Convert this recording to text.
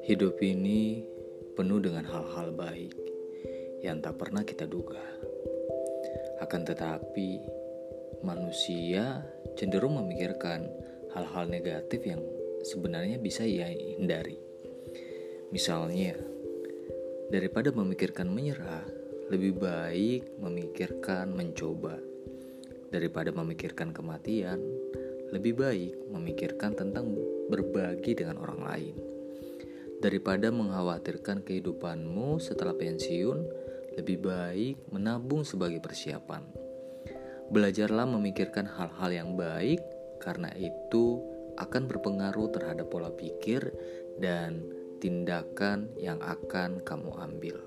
Hidup ini penuh dengan hal-hal baik yang tak pernah kita duga. Akan tetapi, manusia cenderung memikirkan hal-hal negatif yang sebenarnya bisa ia hindari. Misalnya, daripada memikirkan menyerah, lebih baik memikirkan mencoba. Daripada memikirkan kematian, lebih baik memikirkan tentang berbagi dengan orang lain. Daripada mengkhawatirkan kehidupanmu setelah pensiun, lebih baik menabung sebagai persiapan. Belajarlah memikirkan hal-hal yang baik, karena itu akan berpengaruh terhadap pola pikir dan tindakan yang akan kamu ambil.